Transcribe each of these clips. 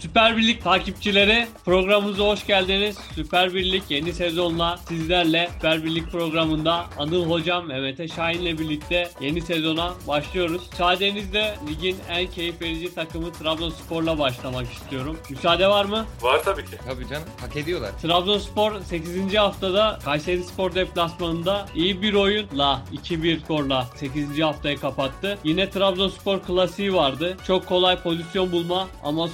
Süper Birlik takipçileri programımıza hoş geldiniz. Süper Birlik yeni sezonla sizlerle Süper Birlik programında Anıl Hocam Mehmet Şahin'le birlikte yeni sezona başlıyoruz. Müsaadenizle ligin en keyif verici takımı Trabzonspor'la başlamak istiyorum. Müsaade var mı? Var tabii ki. Tabii canım hak ediyorlar. Trabzonspor 8. haftada Kayseri Spor deplasmanında iyi bir oyunla 2-1 skorla 8. haftayı kapattı. Yine Trabzonspor klasiği vardı. Çok kolay pozisyon bulma ama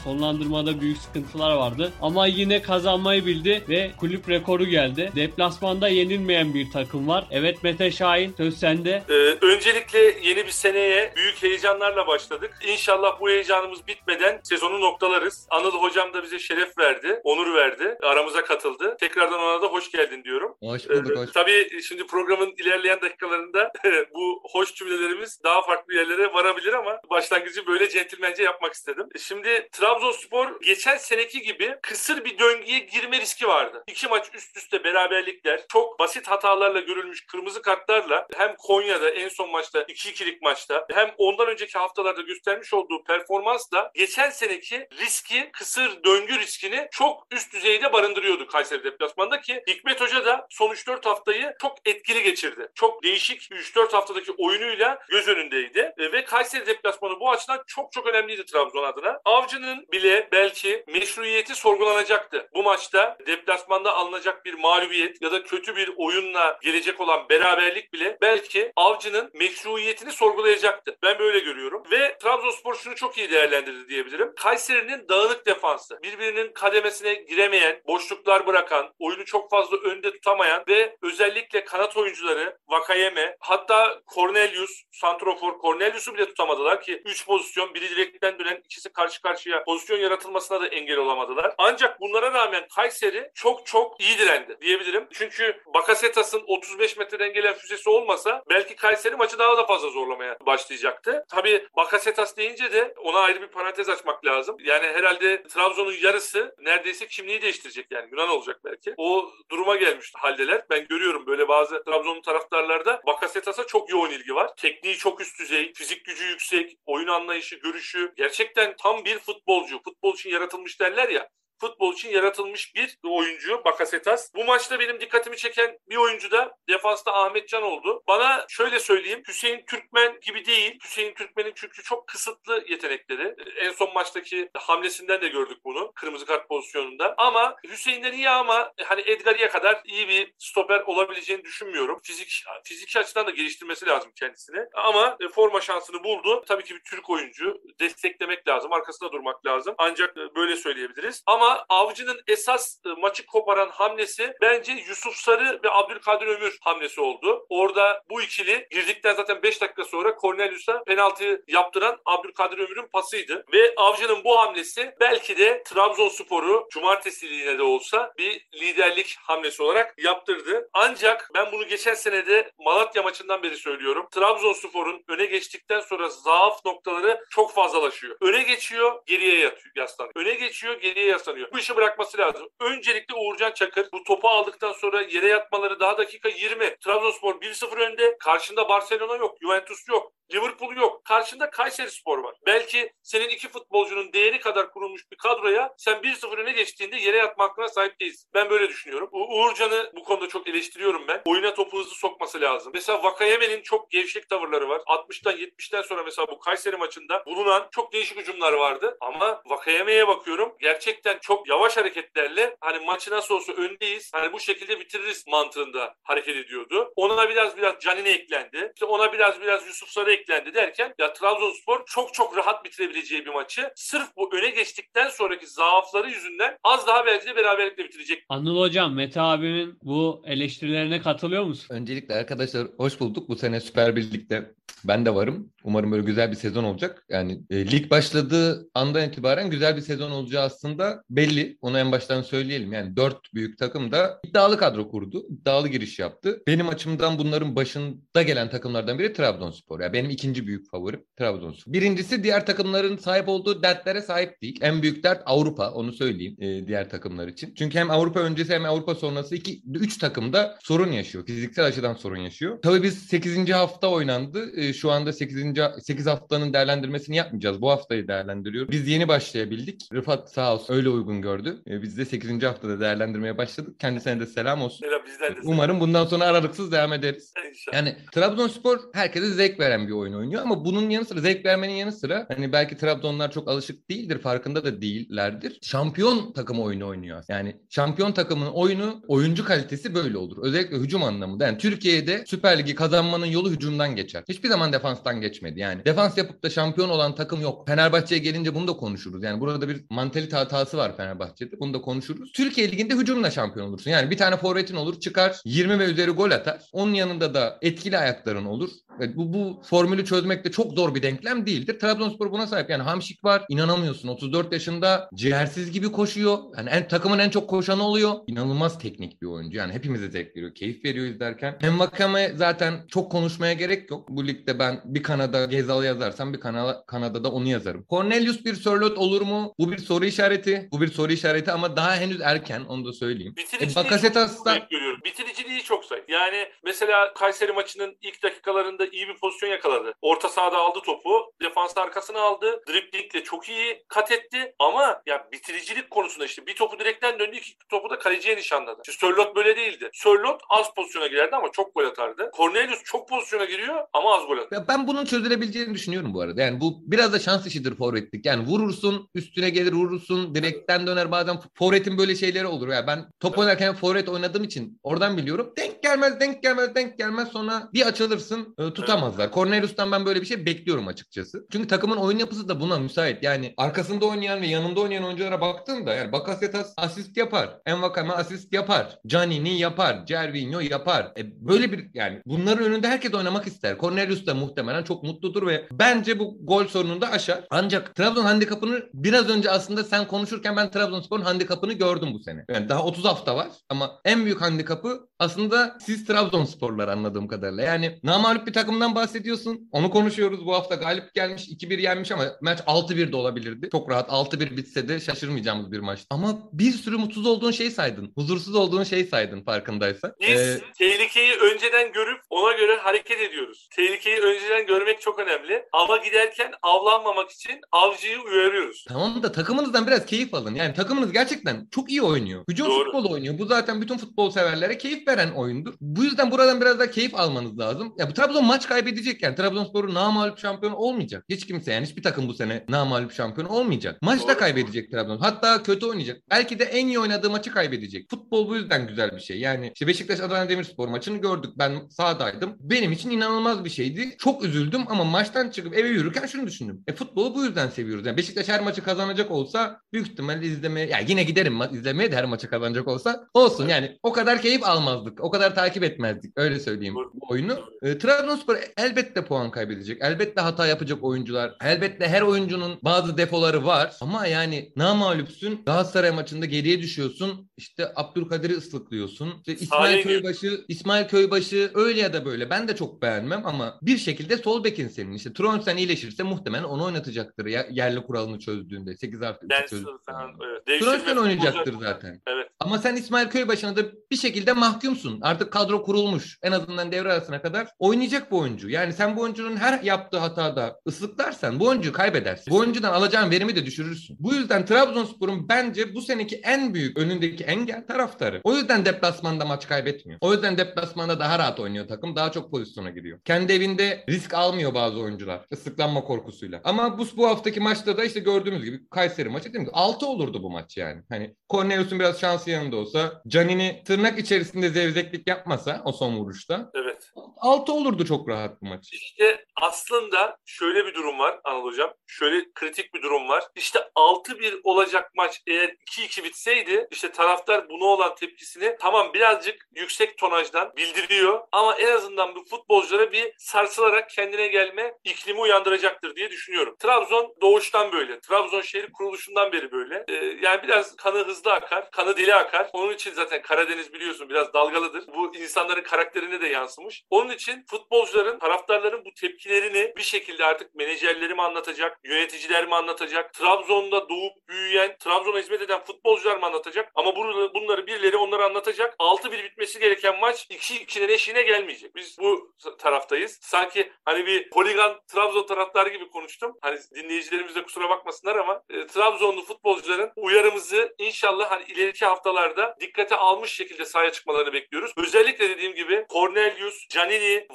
sonlandırmada büyük sıkıntılar vardı. Ama yine kazanmayı bildi ve kulüp rekoru geldi. Deplasmanda yenilmeyen bir takım var. Evet Mete Şahin söz sende. Ee, öncelikle yeni bir seneye büyük heyecanlarla başladık. İnşallah bu heyecanımız bitmeden sezonu noktalarız. Anıl hocam da bize şeref verdi, onur verdi. Aramıza katıldı. Tekrardan ona da hoş geldin diyorum. Hoş Ee, bulduk hoş. tabii şimdi programın ilerleyen dakikalarında bu hoş cümlelerimiz daha farklı yerlere varabilir ama başlangıcı böyle centilmence yapmak istedim. Şimdi Trabzonspor geçen seneki gibi kısır bir döngüye girme riski vardı. İki maç üst üste beraberlikler, çok basit hatalarla görülmüş kırmızı kartlarla hem Konya'da en son maçta 2-2'lik maçta hem ondan önceki haftalarda göstermiş olduğu performansla geçen seneki riski, kısır döngü riskini çok üst düzeyde barındırıyordu Kayseri deplasmanda ki Hikmet Hoca da son 3-4 haftayı çok etkili geçirdi. Çok değişik 3-4 haftadaki oyunuyla göz önündeydi ve Kayseri deplasmanı bu açıdan çok çok önemliydi Trabzon adına. Avcı'nın bile belki meşruiyeti sorgulanacaktı. Bu maçta deplasmanda alınacak bir mağlubiyet ya da kötü bir oyunla gelecek olan beraberlik bile belki Avcı'nın meşruiyetini sorgulayacaktı. Ben böyle görüyorum. Ve Trabzonspor şunu çok iyi değerlendirdi diyebilirim. Kayseri'nin dağınık defansı, birbirinin kademesine giremeyen, boşluklar bırakan, oyunu çok fazla önde tutamayan ve özellikle kanat oyuncuları Vakayeme, hatta Cornelius, Santrofor Cornelius'u bile tutamadılar ki 3 pozisyon, biri direkten dönen, ikisi karşı karşıya pozisyon yaratılmasına da engel olamadılar. Ancak bunlara rağmen Kayseri çok çok iyi direndi diyebilirim. Çünkü Bakasetas'ın 35 metreden gelen füzesi olmasa belki Kayseri maçı daha da fazla zorlamaya başlayacaktı. Tabii Bakasetas deyince de ona ayrı bir parantez açmak lazım. Yani herhalde Trabzon'un yarısı neredeyse kimliği değiştirecek yani Yunan olacak belki. O duruma gelmiş haldeler. Ben görüyorum böyle bazı Trabzon'un taraftarlarda Bakasetas'a çok yoğun ilgi var. Tekniği çok üst düzey, fizik gücü yüksek, oyun anlayışı, görüşü. Gerçekten tam bir futbolcu. Futbol için yaratılmış derler ya futbol için yaratılmış bir oyuncu Bakasetas. Bu maçta benim dikkatimi çeken bir oyuncu da defansta Ahmet Can oldu. Bana şöyle söyleyeyim Hüseyin Türkmen gibi değil. Hüseyin Türkmen'in çünkü çok kısıtlı yetenekleri. En son maçtaki hamlesinden de gördük bunu. Kırmızı kart pozisyonunda. Ama Hüseyin'den iyi ama hani Edgar'ya kadar iyi bir stoper olabileceğini düşünmüyorum. Fizik fiziki açıdan da geliştirmesi lazım kendisini. Ama forma şansını buldu. Tabii ki bir Türk oyuncu. Desteklemek lazım. Arkasında durmak lazım. Ancak böyle söyleyebiliriz. Ama ama Avcı'nın esas e, maçı koparan hamlesi bence Yusuf Sarı ve Abdülkadir Ömür hamlesi oldu. Orada bu ikili girdikten zaten 5 dakika sonra Cornelius'a penaltıyı yaptıran Abdülkadir Ömür'ün pasıydı. Ve Avcı'nın bu hamlesi belki de Trabzonspor'u cumartesiliğine de olsa bir liderlik hamlesi olarak yaptırdı. Ancak ben bunu geçen senede Malatya maçından beri söylüyorum. Trabzonspor'un öne geçtikten sonra zaaf noktaları çok fazlalaşıyor. Öne geçiyor, geriye yatıyor, yaslanıyor. Öne geçiyor, geriye yaslanıyor. Bu işi bırakması lazım. Öncelikle Uğurcan Çakır bu topu aldıktan sonra yere yatmaları daha dakika 20. Trabzonspor 1-0 önde. Karşında Barcelona yok, Juventus yok. Liverpool yok. Karşında Kayseri Spor var. Belki senin iki futbolcunun değeri kadar kurulmuş bir kadroya sen 1-0 öne geçtiğinde yere yatma hakkına sahip değilsin. Ben böyle düşünüyorum. U- Uğurcan'ı bu konuda çok eleştiriyorum ben. Oyuna topu hızlı sokması lazım. Mesela Vakayeme'nin çok gevşek tavırları var. 60'tan 70'ten sonra mesela bu Kayseri maçında bulunan çok değişik hücumlar vardı. Ama Vakayeme'ye bakıyorum. Gerçekten çok yavaş hareketlerle hani maçı nasıl olsa öndeyiz. Hani bu şekilde bitiririz mantığında hareket ediyordu. Ona biraz biraz Canine eklendi. İşte ona biraz biraz Yusuf Sarı eklendi derken ya Trabzonspor çok çok rahat bitirebileceği bir maçı sırf bu öne geçtikten sonraki zaafları yüzünden az daha belki de beraberlikle bitirecek. Anıl Hocam, Mete abimin bu eleştirilerine katılıyor musun? Öncelikle arkadaşlar hoş bulduk. Bu sene Süper Birlik'te ben de varım. Umarım böyle güzel bir sezon olacak. Yani e, lig başladığı andan itibaren güzel bir sezon olacağı aslında belli. Onu en baştan söyleyelim. Yani dört büyük takım da iddialı kadro kurdu. iddialı giriş yaptı. Benim açımdan bunların başında gelen takımlardan biri Trabzonspor. Yani benim ikinci büyük favorim Trabzonspor. Birincisi diğer takımların sahip olduğu dertlere sahip değil. En büyük dert Avrupa onu söyleyeyim e, diğer takımlar için. Çünkü hem Avrupa öncesi hem Avrupa sonrası iki, üç takımda sorun yaşıyor. Fiziksel açıdan sorun yaşıyor. Tabii biz 8. hafta oynandı. E, şu anda 8. 8 haftanın değerlendirmesini yapmayacağız. Bu haftayı değerlendiriyoruz. Biz yeni başlayabildik. Rıfat sağ olsun öyle uygun gördü. E, biz de 8. haftada değerlendirmeye başladık. Kendisine de selam olsun. Selam bizden de. Umarım bundan sonra aralıksız devam ederiz. İnşallah. Yani Trabzonspor herkese zevk veren bir oyun oynuyor ama bunun yanı sıra zevk vermenin yanı sıra hani belki Trabzonlar çok alışık değildir farkında da değillerdir. Şampiyon takım oyunu oynuyor. Yani şampiyon takımın oyunu oyuncu kalitesi böyle olur. Özellikle hücum anlamında. Yani Türkiye'de Süper Ligi kazanmanın yolu hücumdan geçer. Hiçbir zaman defanstan geçmedi. Yani defans yapıp da şampiyon olan takım yok. Fenerbahçe'ye gelince bunu da konuşuruz. Yani burada bir mantalite hatası var Fenerbahçe'de. Bunu da konuşuruz. Türkiye Ligi'nde hücumla şampiyon olursun. Yani bir tane forvetin olur çıkar 20 ve üzeri gol atar. Onun yanında da etkili ayakların olur. Bu, bu formülü çözmek de çok zor bir denklem değildir. Trabzonspor buna sahip. Yani Hamşik var. inanamıyorsun. 34 yaşında ciğersiz gibi koşuyor. Yani en, takımın en çok koşanı oluyor. İnanılmaz teknik bir oyuncu. Yani hepimize zevk veriyor. Keyif veriyor izlerken. Hem Vakame zaten çok konuşmaya gerek yok. Bu ligde ben bir Kanada Gezal yazarsam bir Kanada, Kanada'da onu yazarım. Cornelius bir Sörlot olur mu? Bu bir soru işareti. Bu bir soru işareti ama daha henüz erken onu da söyleyeyim. E, Bitiriciliği Bakasetas çok zayıf görüyorum. Bitiriciliği çok zayıf. Yani mesela Kayseri maçının ilk dakikalarında iyi bir pozisyon yakaladı. Orta sahada aldı topu. Defans arkasına aldı. Driplingle çok iyi kat etti. Ama ya bitiricilik konusunda işte bir topu direkten döndü. iki topu da kaleciye nişanladı. İşte Sörlot böyle değildi. Sörlot az pozisyona girerdi ama çok gol atardı. Cornelius çok pozisyona giriyor ama az gol. Ya ben bunun çözülebileceğini düşünüyorum bu arada. Yani bu biraz da şans işidir forvetlik. Yani vurursun, üstüne gelir vurursun, direkten döner bazen forvetin böyle şeyleri olur. Yani ben top oynarken forvet oynadığım için oradan biliyorum. Denk gelmez, denk gelmez, denk gelmez sonra bir açılırsın e, tutamazlar. Cornelius'tan ben böyle bir şey bekliyorum açıkçası. Çünkü takımın oyun yapısı da buna müsait. Yani arkasında oynayan ve yanında oynayan oyunculara baktığında yani Bakasetas asist yapar. Envakame asist yapar. Canini yapar. Cervinho yapar. E, böyle bir yani bunların önünde herkes oynamak ister. Cornelius da muhtemelen çok mutludur ve bence bu gol sorununu da aşar. Ancak Trabzon handikapını biraz önce aslında sen konuşurken ben Trabzonspor'un handikapını gördüm bu sene. Yani daha 30 hafta var ama en büyük handikapı aslında siz Trabzonsporlar anladığım kadarıyla. Yani namalup bir takımdan bahsediyorsun. Onu konuşuyoruz. Bu hafta galip gelmiş 2-1 yenmiş ama maç 6-1 de olabilirdi. Çok rahat 6-1 bitse de şaşırmayacağımız bir maç. Ama bir sürü mutsuz olduğun şey saydın. Huzursuz olduğun şey saydın farkındaysan. Biz Ee, tehlikeyi önceden görüp ona göre hareket ediyoruz. Tehlikeyi önceden görmek çok önemli. Ava giderken avlanmamak için avcıyı uyarıyoruz. Tamam da takımınızdan biraz keyif alın. Yani takımınız gerçekten çok iyi oynuyor. Hücum Doğru. futbol oynuyor. Bu zaten bütün futbol severlere keyif veren oyundur. Bu yüzden buradan biraz daha keyif almanız lazım. Ya bu Trabzon maç kaybedecek yani. Trabzonspor'un namalup şampiyon olmayacak. Hiç kimse yani hiçbir takım bu sene namalup şampiyon olmayacak. Maçta Doğru. kaybedecek Trabzon. Hatta kötü oynayacak. Belki de en iyi oynadığı maçı kaybedecek. Futbol bu yüzden güzel bir şey. Yani işte Beşiktaş Adana Demirspor maçını gördük. Ben sahadaydım. Benim için inanılmaz bir şeydi. Çok üzüldüm ama maçtan çıkıp eve yürürken şunu düşündüm. E futbolu bu yüzden seviyoruz. Yani Beşiktaş her maçı kazanacak olsa büyük ihtimalle izlemeye ya yine giderim izlemeye de her maçı kazanacak olsa olsun. Yani o kadar keyif almazdık. O kadar takip etmezdik. Öyle söyleyeyim bu oyunu. E, Trabzonspor elbette puan kaybedecek. Elbette hata yapacak oyuncular. Elbette her oyuncunun bazı defoları var. Ama yani namalüpsün Galatasaray maçında geriye düşüyorsun. İşte Abdülkadir'i ıslıklıyorsun. İşte İsmail gir. Köybaşı, İsmail Köybaşı öyle ya da böyle. Ben de çok beğenmem ama bir şekilde sol bekin senin. İşte Tronsen iyileşirse muhtemelen onu oynatacaktır. Yerli kuralını çözdüğünde. 8 artı 3'ü Densil çözdüğünde. Tronsen oynayacaktır futbolcu- zaten. Evet. Ama sen İsmail Köybaşı'na da bir şekilde mahkumsun. Artık kadro kurulmuş. En azından devre arasına kadar oynayacak bu oyuncu. Yani sen bu oyuncunun her yaptığı hatada ıslıklarsan bu oyuncuyu kaybedersin. Bu oyuncudan alacağın verimi de düşürürsün. Bu yüzden Trabzonspor'un bence bu seneki en büyük önündeki engel taraftarı. O yüzden deplasmanda maç kaybetmiyor. O yüzden deplasmanda daha rahat oynuyor takım. Daha çok pozisyona giriyor. Kendi evinde risk almıyor bazı oyuncular. Islıklanma korkusuyla. Ama bu, bu haftaki maçta da işte gördüğümüz gibi Kayseri maçı değil mi? 6 olurdu bu maç yani. Hani Cornelius'un biraz şansı yanında olsa, Canini tırnak içerisinde zevzeklik yapmasa o son vuruşta Evet. 6 olurdu çok rahat bu maç. İşte aslında şöyle bir durum var Anıl Hocam. Şöyle kritik bir durum var. İşte 6-1 olacak maç eğer 2-2 bitseydi işte taraftar buna olan tepkisini tamam birazcık yüksek tonajdan bildiriyor ama en azından bu futbolculara bir sarsılarak kendine gelme iklimi uyandıracaktır diye düşünüyorum. Trabzon doğuştan böyle. Trabzon şehri kuruluşundan beri böyle. Ee, yani biraz kanı hızlı akar, kanı dili akar. Onun için zaten Karadeniz biliyorsun biraz dalgalıdır. Bu insanların karakterine de yansımış. Onun için futbolcuların, taraftarların bu tepkilerini bir şekilde artık menajerleri mi anlatacak, yöneticiler mi anlatacak, Trabzon'da doğup büyüyen, Trabzon'a hizmet eden futbolcular mı anlatacak? Ama bunları birileri onlara anlatacak. 6-1 bitmesi gereken maç 2-2'nin eşiğine gelmeyecek. Biz bu taraftayız. Sanki hani bir poligan Trabzon taraftarı gibi konuştum. Hani dinleyicilerimiz de kusura bakmasınlar ama e, Trabzonlu futbolcuların uyarımızı inşallah hani ileriki haftalarda dikkate almış şekilde sahaya çıkmalarını bekliyoruz. Özellikle dediğim gibi Cornelius, Canini,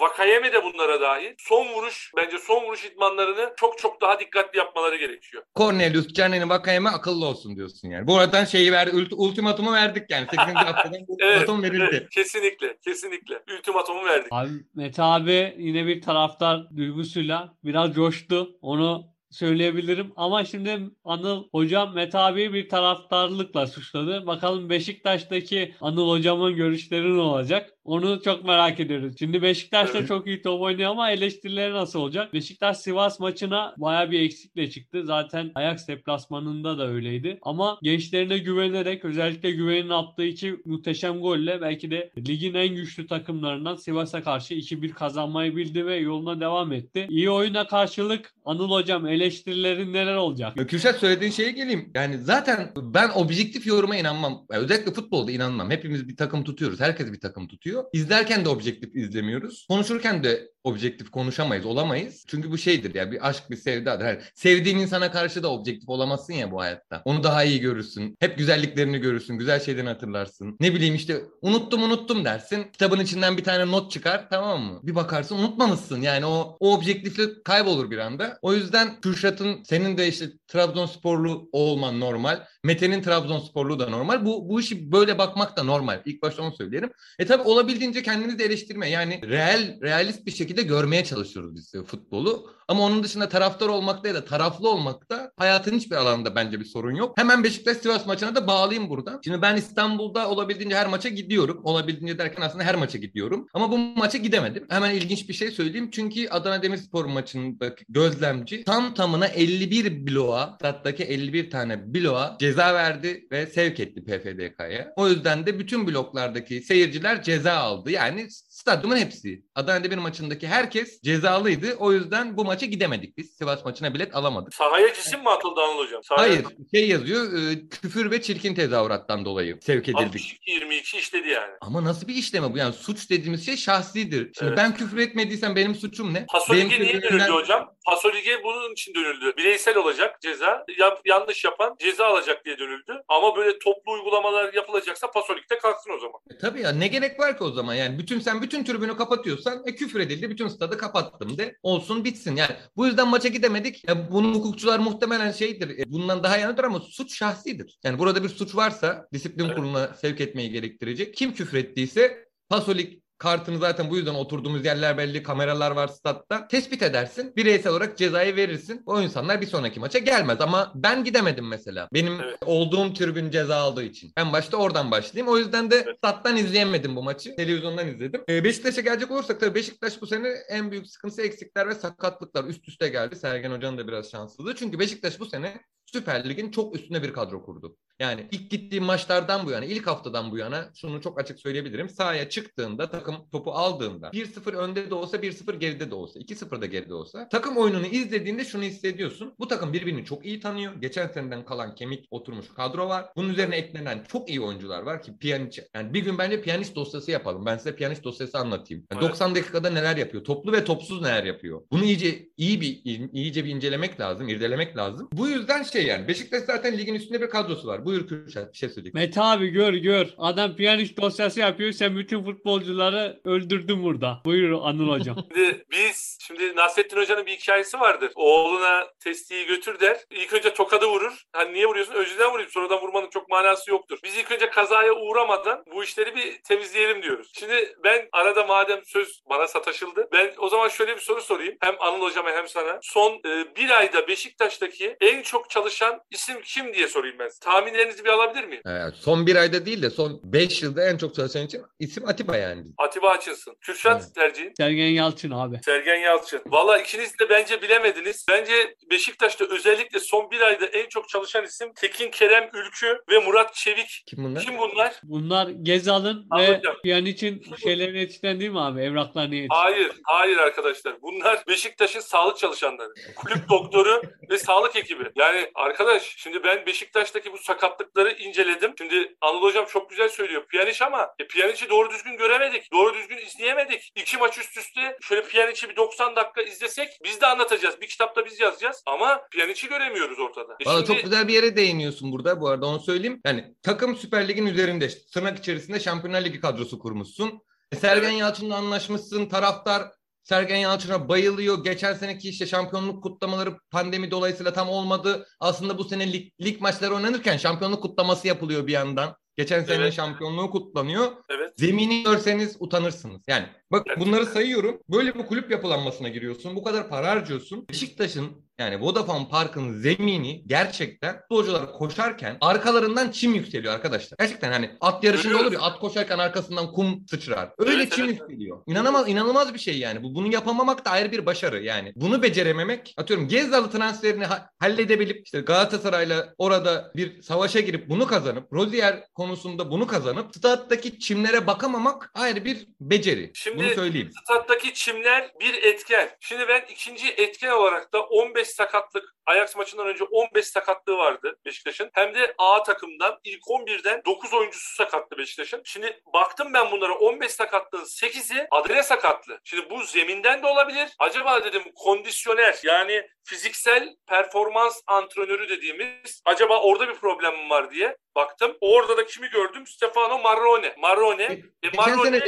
Vakayeme de bunlara dahil. Son vuruş bence son vuruş idmanlarını çok çok daha dikkatli yapmaları gerekiyor. Cornelius, Canini, Vakayeme akıllı olsun diyorsun yani. Bu aradan şeyi ver, ultimatumu verdik yani. 8. haftadan ultimatum evet, verildi. Evet, kesinlikle, kesinlikle. Ultimatumu verdik. Abi Mete abi yine bir taraftar duygusuyla biraz coştu. Onu söyleyebilirim. Ama şimdi Anıl hocam Mete abiyi bir taraftarlıkla suçladı. Bakalım Beşiktaş'taki Anıl hocamın görüşleri ne olacak? Onu çok merak ediyoruz. Şimdi Beşiktaş da çok iyi top oynuyor ama eleştirileri nasıl olacak? Beşiktaş Sivas maçına baya bir eksikle çıktı. Zaten Ajax deplasmanında da öyleydi. Ama gençlerine güvenerek özellikle güvenin attığı iki muhteşem golle belki de ligin en güçlü takımlarından Sivas'a karşı 2-1 kazanmayı bildi ve yoluna devam etti. İyi oyuna karşılık Anıl hocam eleştirilerin neler olacak? Kürşat söylediğin şeye geleyim. Yani zaten ben objektif yoruma inanmam. Özellikle futbolda inanmam. Hepimiz bir takım tutuyoruz. Herkes bir takım tutuyor. İzlerken de objektif izlemiyoruz. Konuşurken de objektif konuşamayız, olamayız. Çünkü bu şeydir ya bir aşk, bir sevdadır. Yani sevdiğin insana karşı da objektif olamazsın ya bu hayatta. Onu daha iyi görürsün. Hep güzelliklerini görürsün, güzel şeylerini hatırlarsın. Ne bileyim işte unuttum unuttum dersin. Kitabın içinden bir tane not çıkar tamam mı? Bir bakarsın unutmamışsın. Yani o, o objektiflik kaybolur bir anda. O yüzden Kürşat'ın senin de işte Trabzonsporlu olman normal. Mete'nin Trabzonsporlu da normal. Bu, bu işi böyle bakmak da normal. İlk başta onu söyleyelim. E tabi olabildiğince kendinizi eleştirme. Yani real, realist bir şekilde görmeye çalışıyoruz biz futbolu. Ama onun dışında taraftar olmakta ya da taraflı olmakta hayatın hiçbir alanında bence bir sorun yok. Hemen Beşiktaş Sivas maçına da bağlayayım buradan. Şimdi ben İstanbul'da olabildiğince her maça gidiyorum. Olabildiğince derken aslında her maça gidiyorum. Ama bu maça gidemedim. Hemen ilginç bir şey söyleyeyim. Çünkü Adana Demirspor maçındaki gözlemci tam tamına 51 bloğa, stattaki 51 tane bloğa ceza verdi ve sevk etti PFDK'ya. O yüzden de bütün bloklardaki seyirciler ceza aldı. Yani stadyumun hepsi. Adana Demir maçındaki herkes cezalıydı. O yüzden bu maça gidemedik biz. Sivas maçına bilet alamadık. Sahaya cisim mi atıldı Anıl Hocam? Sahaya... Hayır. Şey yazıyor e, küfür ve çirkin tezahürattan dolayı sevk edildik. 22 işledi yani. Ama nasıl bir işleme bu? Yani suç dediğimiz şey şahsidir. Şimdi Evet. ben küfür etmediysem benim suçum ne? Benim niye küfürümden- dönüldü Pasolige bunun için dönüldü. Bireysel olacak ceza. Yap, yanlış yapan ceza alacak diye dönüldü. Ama böyle toplu uygulamalar yapılacaksa Pasolik'te kalksın o zaman. E, tabii ya ne gerek var ki o zaman yani bütün sen bütün tribünü kapatıyorsan e, küfür edildi bütün stadı kapattım de olsun bitsin yani bu yüzden maça gidemedik ya, bunun hukukçular muhtemelen şeydir e, bundan daha yanıdır ama suç şahsidir yani burada bir suç varsa disiplin Evet. kuruluna sevk etmeyi gerektirecek kim küfür ettiyse Pasolik kartını zaten bu yüzden oturduğumuz yerler belli, kameralar var statta. Tespit edersin. Bireysel olarak cezayı verirsin. O insanlar bir sonraki maça gelmez ama ben gidemedim mesela. Benim Evet. olduğum tribün ceza aldığı için. En başta oradan başlayayım. O yüzden de Evet. stat'tan izleyemedim bu maçı. Televizyondan izledim. Ee, Beşiktaş'a gelecek olursak tabii Beşiktaş bu sene en büyük sıkıntısı eksikler ve sakatlıklar üst üste geldi. Sergen Hoca'nın da biraz şanssızlığı. Çünkü Beşiktaş bu sene Süper Lig'in çok üstüne bir kadro kurdu. Yani ilk gittiğim maçlardan bu yana, ilk haftadan bu yana şunu çok açık söyleyebilirim. Sahaya çıktığında, takım topu aldığında 1-0 önde de olsa, 1-0 geride de olsa, 2-0 da geride olsa takım oyununu izlediğinde şunu hissediyorsun. Bu takım birbirini çok iyi tanıyor. Geçen seneden kalan kemik oturmuş kadro var. Bunun üzerine eklenen çok iyi oyuncular var ki Pjanic. Yani bir gün bence piyanist dosyası yapalım. Ben size piyanist dosyası anlatayım. Yani Evet. 90 dakikada neler yapıyor? Toplu ve topsuz neler yapıyor? Bunu iyice iyi bir iyice bir incelemek lazım, irdelemek lazım. Bu yüzden şey yani Beşiktaş zaten ligin üstünde bir kadrosu var. Buyur Kürşat bir şey söyleyecek. Mete abi gör gör. Adam piyanist dosyası yapıyor. Sen bütün futbolcuları öldürdün burada. Buyur Anıl hocam. Şimdi biz, şimdi Nasrettin Hoca'nın bir hikayesi vardır. Oğluna testiyi götür der. İlk önce tokadı vurur. Hani niye vuruyorsun? Önceden vurayım. Sonradan vurmanın çok manası yoktur. Biz ilk önce kazaya uğramadan bu işleri bir temizleyelim diyoruz. Şimdi ben arada madem söz bana sataşıldı. Ben o zaman şöyle bir soru sorayım. Hem Anıl Hocama hem sana. Son e, bir ayda Beşiktaş'taki en çok çalışan isim kim diye sorayım ben. Tahminlerinizi bir alabilir miyim? Evet, son bir ayda değil de son 5 yılda en çok çalışan için isim Atiba yani. Atiba Açılsın. Kürşat Evet. tercihin. Sergen Yalçın abi. Sergen Yalçın. Valla ikiniz de bence bilemediniz. Bence Beşiktaş'ta özellikle son bir ayda en çok çalışan çalışan isim Tekin Kerem Ülkü ve Murat Çevik. Kim bunlar? Kim bunlar? Bunlar Gezal'ın ve Anlayacağım. Pjanic'in şeylerini yetiştiren değil mi abi? Evraklarını yetiştiren. Hayır, hayır arkadaşlar. Bunlar Beşiktaş'ın sağlık çalışanları. Kulüp doktoru ve sağlık ekibi. Yani arkadaş şimdi ben Beşiktaş'taki bu sakatlıkları inceledim. Şimdi Anadolu Hocam çok güzel söylüyor. Piyaniç ama e, Piyanic'i doğru düzgün göremedik. Doğru düzgün izleyemedik. İki maç üst üste şöyle Piyanic'i bir 90 dakika izlesek biz de anlatacağız. Bir kitapta biz yazacağız. Ama Piyanic'i göremiyoruz ortada. E Valla şimdi- çok güzel bir yere değiniyorsun burada bu arada onu söyleyeyim. Yani takım Süper Lig'in üzerinde tırnak içerisinde Şampiyonlar Ligi kadrosu kurmuşsun. E, Sergen Evet. Yalçın'la anlaşmışsın. Taraftar Sergen Yalçın'a bayılıyor. Geçen seneki işte şampiyonluk kutlamaları pandemi dolayısıyla tam olmadı. Aslında bu sene lig, lig maçları oynanırken şampiyonluk kutlaması yapılıyor bir yandan. Geçen senenin Evet. şampiyonluğu kutlanıyor. Evet. Zemini görseniz utanırsınız. Yani bak bunları sayıyorum. Böyle bir kulüp yapılanmasına giriyorsun. Bu kadar para harcıyorsun. Beşiktaş'ın yani Vodafone Park'ın zemini gerçekten futbolcular koşarken arkalarından çim yükseliyor arkadaşlar. Gerçekten hani at yarışında olur ya at koşarken arkasından kum sıçrar. Öyle Evet, çim evet. yükseliyor. İnanılmaz inanılmaz bir şey yani. Bu bunu yapamamak da ayrı bir başarı yani. Bunu becerememek atıyorum Gezdalı transferini ha- halledebilip işte Galatasaray'la orada bir savaşa girip bunu kazanıp Rozier konusunda bunu kazanıp stattaki çimlere bakamamak ayrı bir beceri. Şimdi- bunu söyleyeyim. Stat'taki çimler bir etken. Şimdi ben ikinci etken olarak da 15 sakatlık Ajax maçından önce 15 sakatlığı vardı Beşiktaş'ın. Hem de A takımdan ilk 11'den 9 oyuncusu sakatlı Beşiktaş'ın. Şimdi baktım ben bunlara 15 sakatlığın 8'i adre sakatlı. Şimdi bu zeminden de olabilir. Acaba dedim kondisyoner yani fiziksel performans antrenörü dediğimiz acaba orada bir problem mi var diye baktım. Orada da kimi gördüm? Stefano Marrone. Marrone. E, Marrone sene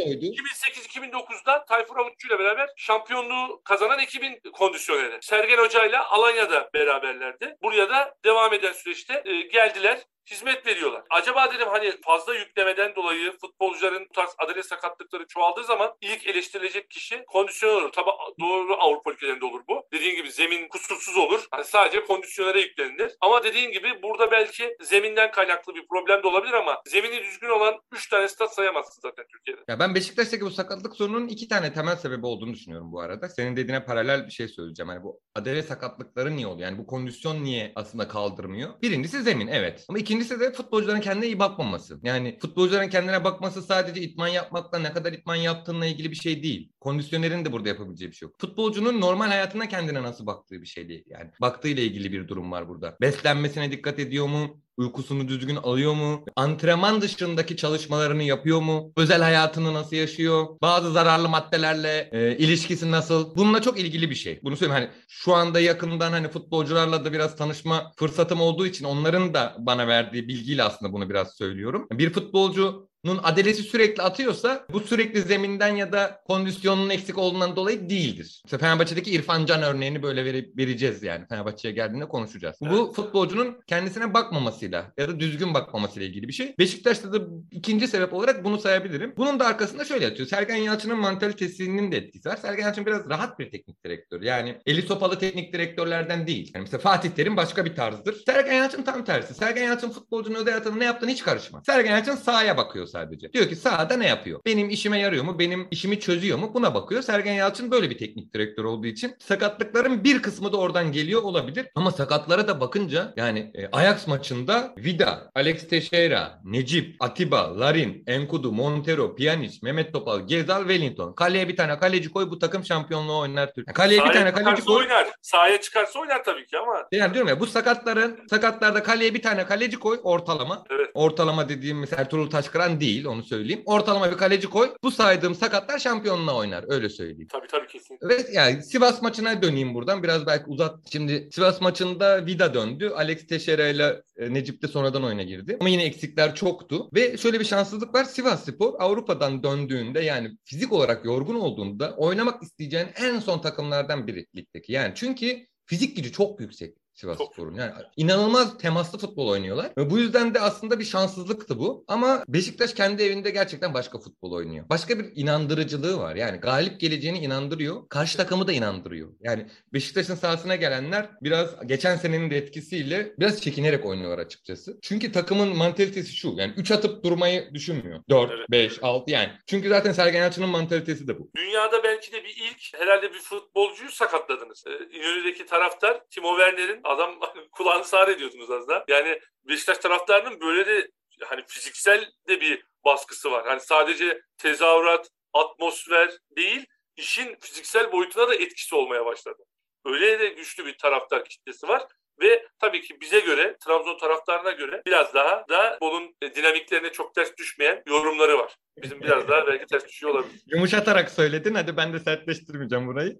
de oydu. 2008-2009'da Tayfur Avutçu ile beraber şampiyonluğu kazanan ekibin kondisyoneri. Sergen Hoca ile Alanya'da beraberlerdi. Buraya da devam eden süreçte e, geldiler hizmet veriyorlar. Acaba dedim hani fazla yüklemeden dolayı futbolcuların bu tarz adalet sakatlıkları çoğaldığı zaman ilk eleştirilecek kişi kondisyoner olur. Tabi doğru Avrupa ülkelerinde olur bu. Dediğin gibi zemin kusursuz olur. Hani sadece kondisyonere yüklenilir. Ama dediğin gibi burada belki zeminden kaynaklı bir problem de olabilir ama zemini düzgün olan 3 tane stat sayamazsın zaten Türkiye'de. Ya ben Beşiktaş'taki bu sakatlık sorununun iki tane temel sebebi olduğunu düşünüyorum bu arada. Senin dediğine paralel bir şey söyleyeceğim. Hani bu adele sakatlıkları niye oluyor? Yani bu kondisyon niye aslında kaldırmıyor? Birincisi zemin evet. Ama ikincisi de futbolcuların kendine iyi bakmaması. Yani futbolcuların kendine bakması sadece itman yapmakla ne kadar itman yaptığınla ilgili bir şey değil. Kondisyonerin de burada yapabileceği bir şey yok. Futbolcunun normal hayatına kendine nasıl baktığı bir şey değil. Yani baktığıyla ilgili bir durum var burada. Beslenmesine dikkat ediyor mu? Uykusunu düzgün alıyor mu? Antrenman dışındaki çalışmalarını yapıyor mu? Özel hayatını nasıl yaşıyor? Bazı zararlı maddelerle e, ilişkisi nasıl? Bununla çok ilgili bir şey. Bunu söyleyeyim hani şu anda yakından hani futbolcularla da biraz tanışma fırsatım olduğu için onların da bana verdiği bilgiyle aslında bunu biraz söylüyorum. Bir futbolcu Nun adelesi sürekli atıyorsa bu sürekli zeminden ya da kondisyonunun eksik olduğundan dolayı değildir. İşte Fenerbahçe'deki İrfan Can örneğini böyle vere- vereceğiz yani. Fenerbahçe'ye geldiğinde konuşacağız. Bu futbolcunun kendisine bakmamasıyla ya da düzgün bakmamasıyla ilgili bir şey. Beşiktaş'ta da ikinci sebep olarak bunu sayabilirim. Bunun da arkasında şöyle yatıyor. Sergen Yalçın'ın mantalitesinin de etkisi var. Sergen Yalçın biraz rahat bir teknik direktör. Yani eli sopalı teknik direktörlerden değil. Yani mesela Fatih Terim başka bir tarzdır. Sergen Yalçın tam tersi. Sergen Yalçın futbolcunun özel hayatında ne yaptığını hiç karışmaz. Sergen Yalçın sahaya bakıyor sadece. Diyor ki sahada ne yapıyor? Benim işime yarıyor mu? Benim işimi çözüyor mu? Buna bakıyor. Sergen Yalçın böyle bir teknik direktör olduğu için sakatlıkların bir kısmı da oradan geliyor olabilir. Ama sakatlara da bakınca yani e, Ajax maçında Vida, Alex Teixeira, Necip, Atiba, Larin, Enkudu, Montero, Pjanic, Mehmet Topal, Gezal, Wellington. Kaleye bir tane kaleci koy bu takım şampiyonluğu oynar Türkiye. Kaleye bir tane kaleci koy. oynar. Sahaya çıkarsa oynar tabii ki ama Yani diyorum ya bu sakatların sakatlarda kaleye bir tane kaleci koy ortalama. Evet. Ortalama dediğim mesela Ertuğrul Taşkıran değil onu söyleyeyim. Ortalama bir kaleci koy. Bu saydığım sakatlar şampiyonluğa oynar öyle söyleyeyim. tabii tabii kesinlikle. Ve yani Sivas maçına döneyim buradan. Biraz belki uzat. Şimdi Sivas maçında Vida döndü. Alex Teixeira ile e, Necip de sonradan oyuna girdi. Ama yine eksikler çoktu. Ve şöyle bir şanssızlık var. Sivas Spor Avrupa'dan döndüğünde yani fizik olarak yorgun olduğunda oynamak isteyeceğin en son takımlardan biri ligdeki. Yani çünkü fizik gücü çok yüksek. Sivas Çok. Spor'un. Yani inanılmaz temaslı futbol oynuyorlar. Ve bu yüzden de aslında bir şanssızlıktı bu. Ama Beşiktaş kendi evinde gerçekten başka futbol oynuyor. Başka bir inandırıcılığı var. Yani galip geleceğini inandırıyor. Karşı takımı da inandırıyor. Yani Beşiktaş'ın sahasına gelenler biraz geçen senenin de etkisiyle biraz çekinerek oynuyorlar açıkçası. Çünkü takımın mantalitesi şu. Yani 3 atıp durmayı düşünmüyor. 4, Evet. 5, 6 yani. Çünkü zaten Sergen Yalçın'ın mantalitesi de bu. Dünyada belki de bir ilk herhalde bir futbolcuyu sakatladınız. Ee, İnönü'deki taraftar Timo Werner'in Adam kulağını sağır ediyordunuz az da. Yani Beşiktaş taraftarının böyle de hani fiziksel de bir baskısı var. Hani sadece tezahürat, atmosfer değil, işin fiziksel boyutuna da etkisi olmaya başladı. Öyle de güçlü bir taraftar kitlesi var. Ve tabii ki bize göre, Trabzon taraftarına göre biraz daha da onun dinamiklerine çok ters düşmeyen yorumları var. Bizim biraz daha belki ters düşüyor olabilir. Yumuşatarak söyledin. Hadi ben de sertleştirmeyeceğim burayı.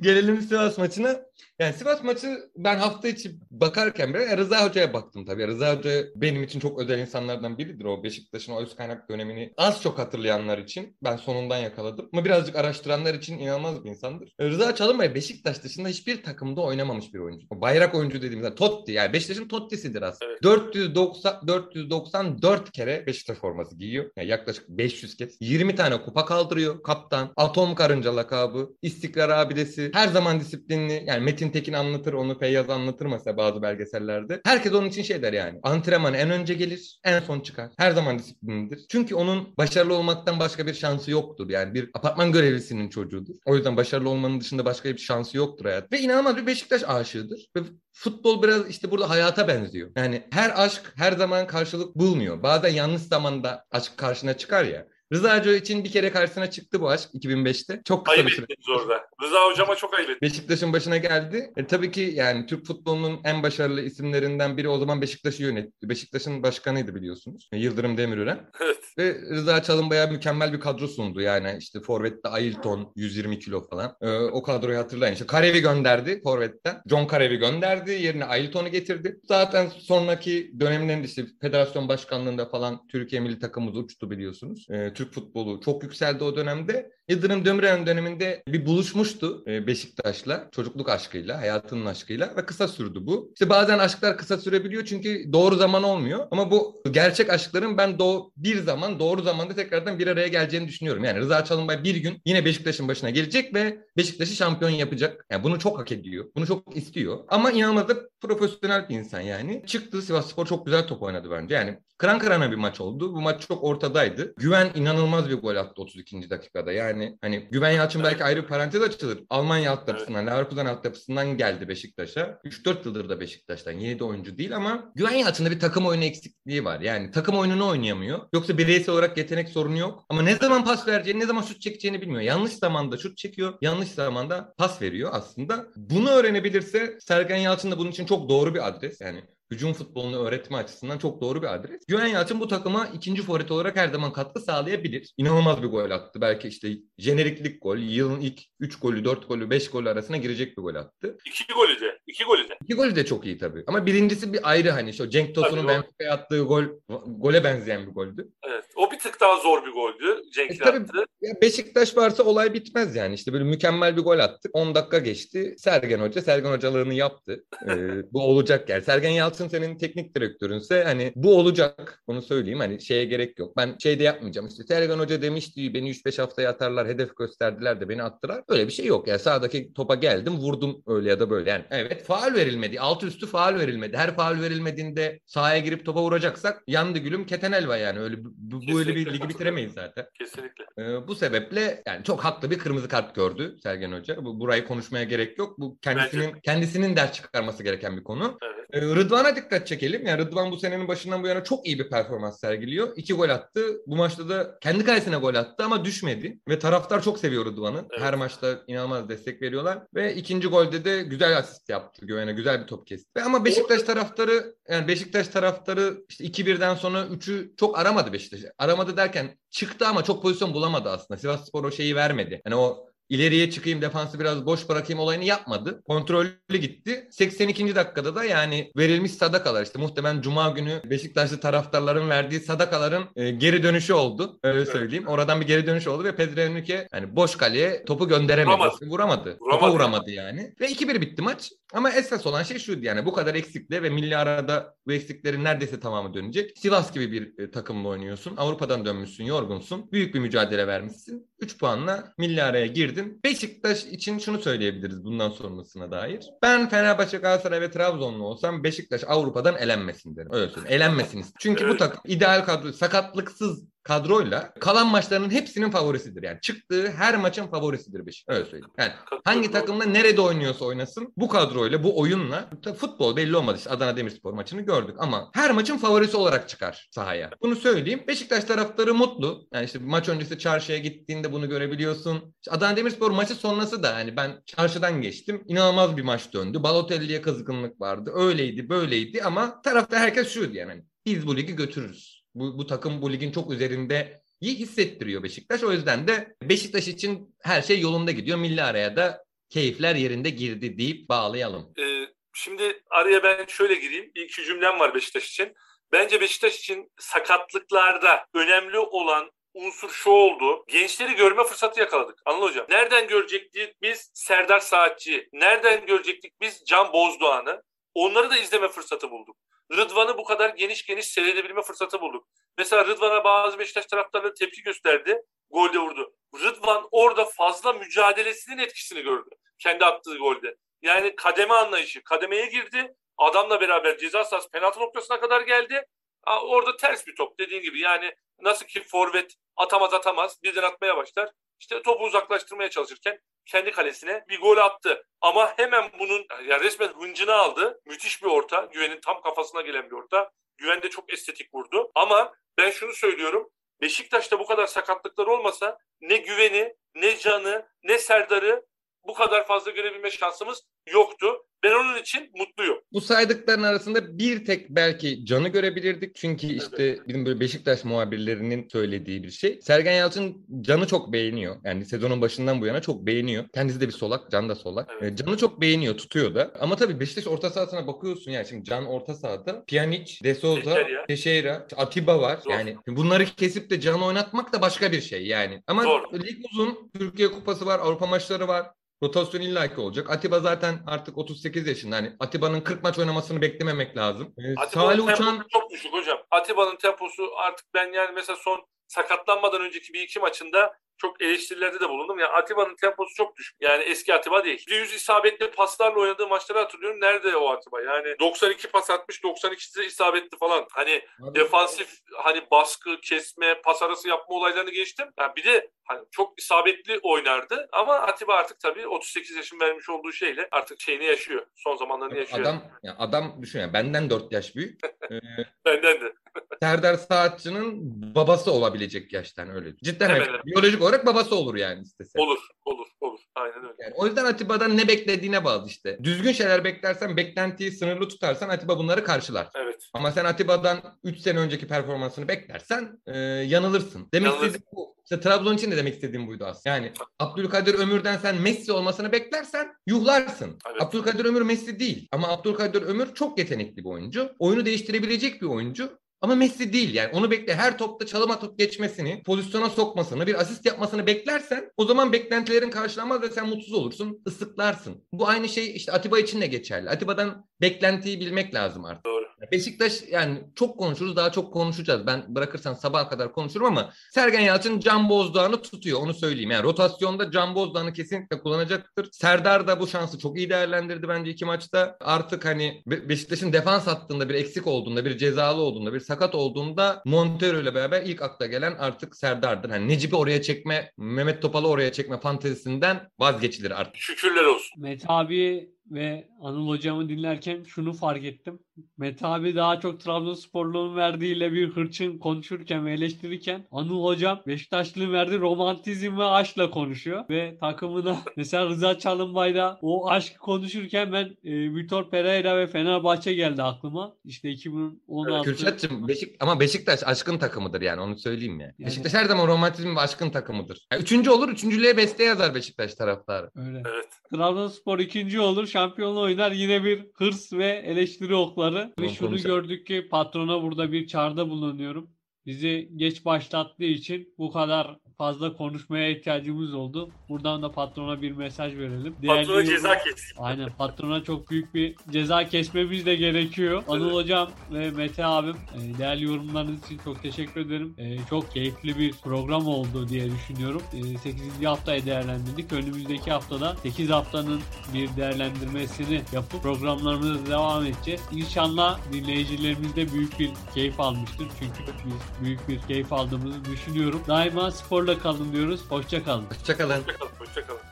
Gelelim Sivas maçına. Yani Sivas maçı ben hafta içi bakarken bile Rıza Hoca'ya baktım tabii. Rıza Hoca benim için çok özel insanlardan biridir. O Beşiktaş'ın o üst kaynak dönemini az çok hatırlayanlar için ben sonundan yakaladım. Ama birazcık araştıranlar için inanılmaz bir insandır. Rıza Çalınbay Beşiktaş dışında hiçbir takımda oynamamış bir oyuncu. O bayrak oyuncu dediğimizde Totti yani Beşiktaş'ın Totti'sidir aslında. Evet. 490 494 kere Beşiktaş forması giyiyor. Yani yaklaşık 500 kez. 20 tane kupa kaldırıyor kaptan. Atom karınca lakabı. istikrar abidesi. Her zaman disiplinli. Yani Metin Tekin anlatır onu Feyyaz anlatır mesela bazı belgesellerde. Herkes onun için şey der yani. Antrenman en önce gelir en son çıkar. Her zaman disiplinlidir. Çünkü onun başarılı olmaktan başka bir şansı yoktur. Yani bir apartman görevlisinin çocuğudur. O yüzden başarılı olmanın dışında başka bir şansı yoktur hayat. Ve inanılmaz bir Beşiktaş aşığıdır. Ve futbol biraz işte burada hayata benziyor. Yani her aşk her zaman karşılık bulmuyor. Bazen yanlış zamanda aşk karşına çıkar ya. Rıza Hoca için bir kere karşısına çıktı bu aşk 2005'te. Çok kısa bir süre. orada. Rıza hocama çok ayıp. Beşiktaş'ın başına geldi. E, tabii ki yani Türk futbolunun en başarılı isimlerinden biri o zaman Beşiktaş'ı yönetti. Beşiktaş'ın başkanıydı biliyorsunuz. E, Yıldırım Demirören. Evet. Ve Rıza Çalınbay'a mükemmel bir kadro sundu. Yani işte Forvet'te Ailton 120 kilo falan. E, o kadroyu hatırlayın. İşte Karevi gönderdi Forvet'ten. John Karevi gönderdi. Yerine Ailton'u getirdi. Zaten sonraki dönemlerinde işte federasyon başkanlığında falan Türkiye milli takımımız uçtu biliyorsunuz. E, Türk futbolu çok yükseldi o dönemde. Yıldırım Demirören döneminde bir buluşmuştu e, Beşiktaş'la. Çocukluk aşkıyla, hayatının aşkıyla ve kısa sürdü bu. İşte bazen aşklar kısa sürebiliyor çünkü doğru zaman olmuyor. Ama bu gerçek aşkların ben doğ bir zaman doğru zamanda tekrardan bir araya geleceğini düşünüyorum. Yani Rıza Çalınbay bir gün yine Beşiktaş'ın başına gelecek ve Beşiktaş'ı şampiyon yapacak. Yani bunu çok hak ediyor. Bunu çok istiyor. Ama inanılmaz da profesyonel bir insan yani. Çıktı Sivasspor çok güzel top oynadı bence. Yani kıran kırana bir maç oldu. Bu maç çok ortadaydı. Güven inanılmaz bir gol attı 32. dakikada. Yani hani Güven Yalçın belki ayrı bir parantez açılır. Almanya altyapısından, Leverkusen altyapısından geldi Beşiktaş'a. 3-4 yıldır da Beşiktaş'tan. Yeni de oyuncu değil ama Güven Yalçın'da bir takım oyunu eksikliği var. Yani takım oyununu oynayamıyor. Yoksa bireysel olarak yetenek sorunu yok. Ama ne zaman pas vereceğini, ne zaman şut çekeceğini bilmiyor. Yanlış zamanda şut çekiyor, yanlış zamanda pas veriyor aslında. Bunu öğrenebilirse Sergen Yalçın da bunun için çok doğru bir adres. Yani hücum futbolunu öğretme açısından çok doğru bir adres. Güven Yalçın bu takıma ikinci forvet olarak her zaman katkı sağlayabilir. İnanılmaz bir gol attı. Belki işte jeneriklik gol, yılın ilk 3 golü, 4 golü, 5 golü arasına girecek bir gol attı. İki golü de. iki golü de. İki golü de çok iyi tabii. Ama birincisi bir ayrı hani şu Cenk Tosun'un Benfica'ya attığı gol gole benzeyen bir goldü. Evet. O bir tık daha zor bir goldü. E, Cenk'in tabii attı. ya Beşiktaş varsa olay bitmez yani. İşte böyle mükemmel bir gol attık. 10 dakika geçti. Sergen Hoca Sergen hocalığını yaptı. Ee, bu olacak yani. Sergen Yalçın senin teknik direktörünse hani bu olacak. Onu söyleyeyim hani şeye gerek yok. Ben şey de yapmayacağım. İşte Sergen Hoca demişti beni 3-5 haftaya atarlar. Hedef gösterdiler de beni attılar. Öyle bir şey yok. Yani sağdaki topa geldim vurdum öyle ya da böyle. Yani evet faal verilmedi. Alt üstü faal verilmedi. Her faal verilmediğinde sahaya girip topa vuracaksak yandı gülüm keten elva yani. Öyle bu, böyle bir ligi bitiremeyiz zaten. Kesinlikle. Ee, bu sebeple yani çok haklı bir kırmızı kart gördü Sergen Hoca. Bu burayı konuşmaya gerek yok. Bu kendisinin kendisinin ders çıkarması gereken bir konu. Evet. Ee, Rıdvan'a dikkat çekelim. Yani Rıdvan bu senenin başından bu yana çok iyi bir performans sergiliyor. İki gol attı. Bu maçta da kendi kalesine gol attı ama düşmedi. Ve taraftar çok seviyor Rıdvan'ı. Evet. Her maçta inanılmaz destek veriyorlar. Ve ikinci golde de güzel asist yaptı Güven'e. Güzel bir top kesti. Ve ama Beşiktaş taraftarı yani Beşiktaş taraftarı işte 2-1'den sonra 3'ü çok aramadı Beşiktaş. Aramadı derken çıktı ama çok pozisyon bulamadı aslında. Sivasspor o şeyi vermedi. Hani o ileriye çıkayım defansı biraz boş bırakayım olayını yapmadı. Kontrollü gitti. 82. dakikada da yani verilmiş sadakalar işte muhtemelen Cuma günü Beşiktaşlı taraftarların verdiği sadakaların e, geri dönüşü oldu. Öyle söyleyeyim. Oradan bir geri dönüş oldu ve Pedro Henrique yani boş kaleye topu gönderemedi. Vuramadı. Vuramadı. Topa Vuramadı. vuramadı yani. Ve 2-1 bitti maç. Ama esas olan şey şuydu yani bu kadar eksikle ve milli arada bu eksiklerin neredeyse tamamı dönecek. Sivas gibi bir e, takımla oynuyorsun. Avrupa'dan dönmüşsün, yorgunsun. Büyük bir mücadele vermişsin. 3 puanla milli araya girdin. Beşiktaş için şunu söyleyebiliriz bundan sonrasına dair. Ben Fenerbahçe, Galatasaray ve Trabzonlu olsam Beşiktaş Avrupa'dan elenmesin derim. Öyle söyleyeyim. Elenmesin. Çünkü bu takım ideal kadro, sakatlıksız kadroyla kalan maçlarının hepsinin favorisidir. Yani çıktığı her maçın favorisidir Beşiktaş. Öyle söyleyeyim. Yani hangi takımda nerede oynuyorsa oynasın bu kadroyla, bu oyunla futbol belli olmadı. İşte Adana Demirspor maçını gördük ama her maçın favorisi olarak çıkar sahaya. Bunu söyleyeyim. Beşiktaş taraftarı mutlu. Yani işte maç öncesi çarşıya gittiğinde bunu görebiliyorsun. İşte Adana Demirspor maçı sonrası da yani ben çarşıdan geçtim. İnanılmaz bir maç döndü. Balotelli'ye kızgınlık vardı. Öyleydi, böyleydi ama tarafta herkes şuydu yani. Hani biz bu ligi götürürüz. Bu, bu takım bu ligin çok üzerinde iyi hissettiriyor Beşiktaş. O yüzden de Beşiktaş için her şey yolunda gidiyor. Milli araya da keyifler yerinde girdi deyip bağlayalım. Ee, şimdi araya ben şöyle gireyim. İlk iki cümlem var Beşiktaş için. Bence Beşiktaş için sakatlıklarda önemli olan unsur şu oldu. Gençleri görme fırsatı yakaladık. Anıl Hocam. Nereden görecektik biz Serdar Saatçi? Nereden görecektik biz Can Bozdoğan'ı? Onları da izleme fırsatı bulduk. Rıdvan'ı bu kadar geniş geniş seyredebilme fırsatı bulduk. Mesela Rıdvan'a bazı Beşiktaş taraftarları tepki gösterdi. Golde vurdu. Rıdvan orada fazla mücadelesinin etkisini gördü. Kendi attığı golde. Yani kademe anlayışı. Kademeye girdi. Adamla beraber ceza sahası penaltı noktasına kadar geldi. Orada ters bir top dediğin gibi. Yani nasıl ki forvet atamaz atamaz birden atmaya başlar. İşte topu uzaklaştırmaya çalışırken kendi kalesine bir gol attı. Ama hemen bunun yani resmen hıncını aldı. Müthiş bir orta. Güven'in tam kafasına gelen bir orta. Güven de çok estetik vurdu. Ama ben şunu söylüyorum. Beşiktaş'ta bu kadar sakatlıklar olmasa ne Güven'i, ne Can'ı, ne Serdar'ı bu kadar fazla görebilme şansımız yoktu. Ben onun için mutluyum. Bu saydıkların arasında bir tek belki Can'ı görebilirdik. Çünkü işte evet. bizim böyle Beşiktaş muhabirlerinin söylediği bir şey. Sergen Yalçın Can'ı çok beğeniyor. Yani sezonun başından bu yana çok beğeniyor. Kendisi de bir solak, Can da solak. Evet. Can'ı çok beğeniyor, tutuyor da. Ama tabii Beşiktaş orta sahasına bakıyorsun yani şimdi Can orta sahada. Pjanic, De Souza, Teixeira, Atiba var. Zor. Yani bunları kesip de Can'ı oynatmak da başka bir şey yani. Ama Zor. lig uzun. Türkiye Kupası var, Avrupa maçları var. Rotasyon illaki olacak. Atiba zaten artık 38 yaşında. Hani Atiba'nın 40 maç oynamasını beklememek lazım. Ee, Atiba'nın temposu Uçan... çok düşük hocam. Atiba'nın temposu artık ben yani mesela son sakatlanmadan önceki bir iki maçında çok eleştirilerde de bulundum. Yani Atiba'nın temposu çok düşük. Yani eski Atiba değil. %100 isabetli paslarla oynadığı maçları hatırlıyorum. Nerede o Atiba? Yani 92 pas atmış, 92 de isabetli falan. Hani Abi. defansif hani baskı, kesme, pas arası yapma olaylarını geçtim. Yani bir de hani çok isabetli oynardı ama Atiba artık tabii 38 yaşın vermiş olduğu şeyle artık şeyini yaşıyor. Son zamanlarını yaşıyor. Adam ya adam düşün ya benden 4 yaş büyük. ee, benden de. Serdar Saatçı'nın babası olabilecek yaştan öyle. Cidden evet, evet. biyolojik olarak babası olur yani istese. Olur, olur, olur. Aynen öyle. Yani o yüzden Atiba'dan ne beklediğine bağlı işte. Düzgün şeyler beklersen, beklentiyi sınırlı tutarsan Atiba bunları karşılar. Evet. Ama sen Atiba'dan 3 sene önceki performansını beklersen e, yanılırsın. Demek Yanılırsın. istediğim bu. İşte Trabzon için de demek istediğim buydu aslında. Yani Abdülkadir Ömür'den sen Messi olmasını beklersen yuhlarsın. Evet. Abdülkadir Ömür Messi değil. Ama Abdülkadir Ömür çok yetenekli bir oyuncu. Oyunu değiştirebilecek bir oyuncu. Ama Messi değil yani. Onu bekle. Her topta çalım atıp geçmesini, pozisyona sokmasını, bir asist yapmasını beklersen o zaman beklentilerin karşılanmaz ve sen mutsuz olursun, ıslıklarsın. Bu aynı şey işte Atiba için de geçerli. Atiba'dan beklentiyi bilmek lazım artık. Doğru. Beşiktaş yani çok konuşuruz daha çok konuşacağız. Ben bırakırsan sabaha kadar konuşurum ama Sergen Yalçın Can Bozdağ'ını tutuyor onu söyleyeyim. Yani rotasyonda Can Bozdağ'ını kesinlikle kullanacaktır. Serdar da bu şansı çok iyi değerlendirdi bence iki maçta. Artık hani Beşiktaş'ın defans hattında bir eksik olduğunda, bir cezalı olduğunda, bir sakat olduğunda Montero ile beraber ilk akla gelen artık Serdar'dır. Hani Necip'i oraya çekme, Mehmet Topal'ı oraya çekme fantezisinden vazgeçilir artık. Şükürler olsun. Mete abi ve Anıl hocamı dinlerken şunu fark ettim. Mete abi daha çok Trabzonsporluğun verdiğiyle bir hırçın konuşurken ve eleştirirken Anıl hocam Beşiktaşlı'nın verdiği romantizm ve aşkla konuşuyor. Ve takımına mesela Rıza Çalınbay'da o aşk konuşurken ben e, Vitor Pereira ve Fenerbahçe geldi aklıma. İşte 2016. Evet, Kürşat'cığım Beşik, ama Beşiktaş aşkın takımıdır yani onu söyleyeyim ya. Yani. Beşiktaş her zaman romantizm ve aşkın takımıdır. Yani üçüncü olur üçüncülüğe beste yazar Beşiktaş taraftarı. Öyle. Evet. Trabzonspor ikinci olur şampiyonluğu oynar yine bir hırs ve eleştiri okları. Ve şunu gördük ki patrona burada bir çağrıda bulunuyorum. Bizi geç başlattığı için bu kadar fazla konuşmaya ihtiyacımız oldu. Buradan da patrona bir mesaj verelim. Patrona Değerli ceza kessin. Aynen patrona çok büyük bir ceza kesmemiz de gerekiyor. Anıl Evet. hocam ve Mete abim e, değerli yorumlarınız için çok teşekkür ederim. E, çok keyifli bir program oldu diye düşünüyorum. E, 8. haftayı değerlendirdik. Önümüzdeki haftada 8 haftanın bir değerlendirmesini yapıp programlarımıza devam edeceğiz. İnşallah dinleyicilerimiz de büyük bir keyif almıştır. Çünkü biz büyük bir keyif aldığımızı düşünüyorum. Daima sporla kalın diyoruz. Hoşça kalın. Hoşça kalın. Hoşça kalın. Hoşça kalın.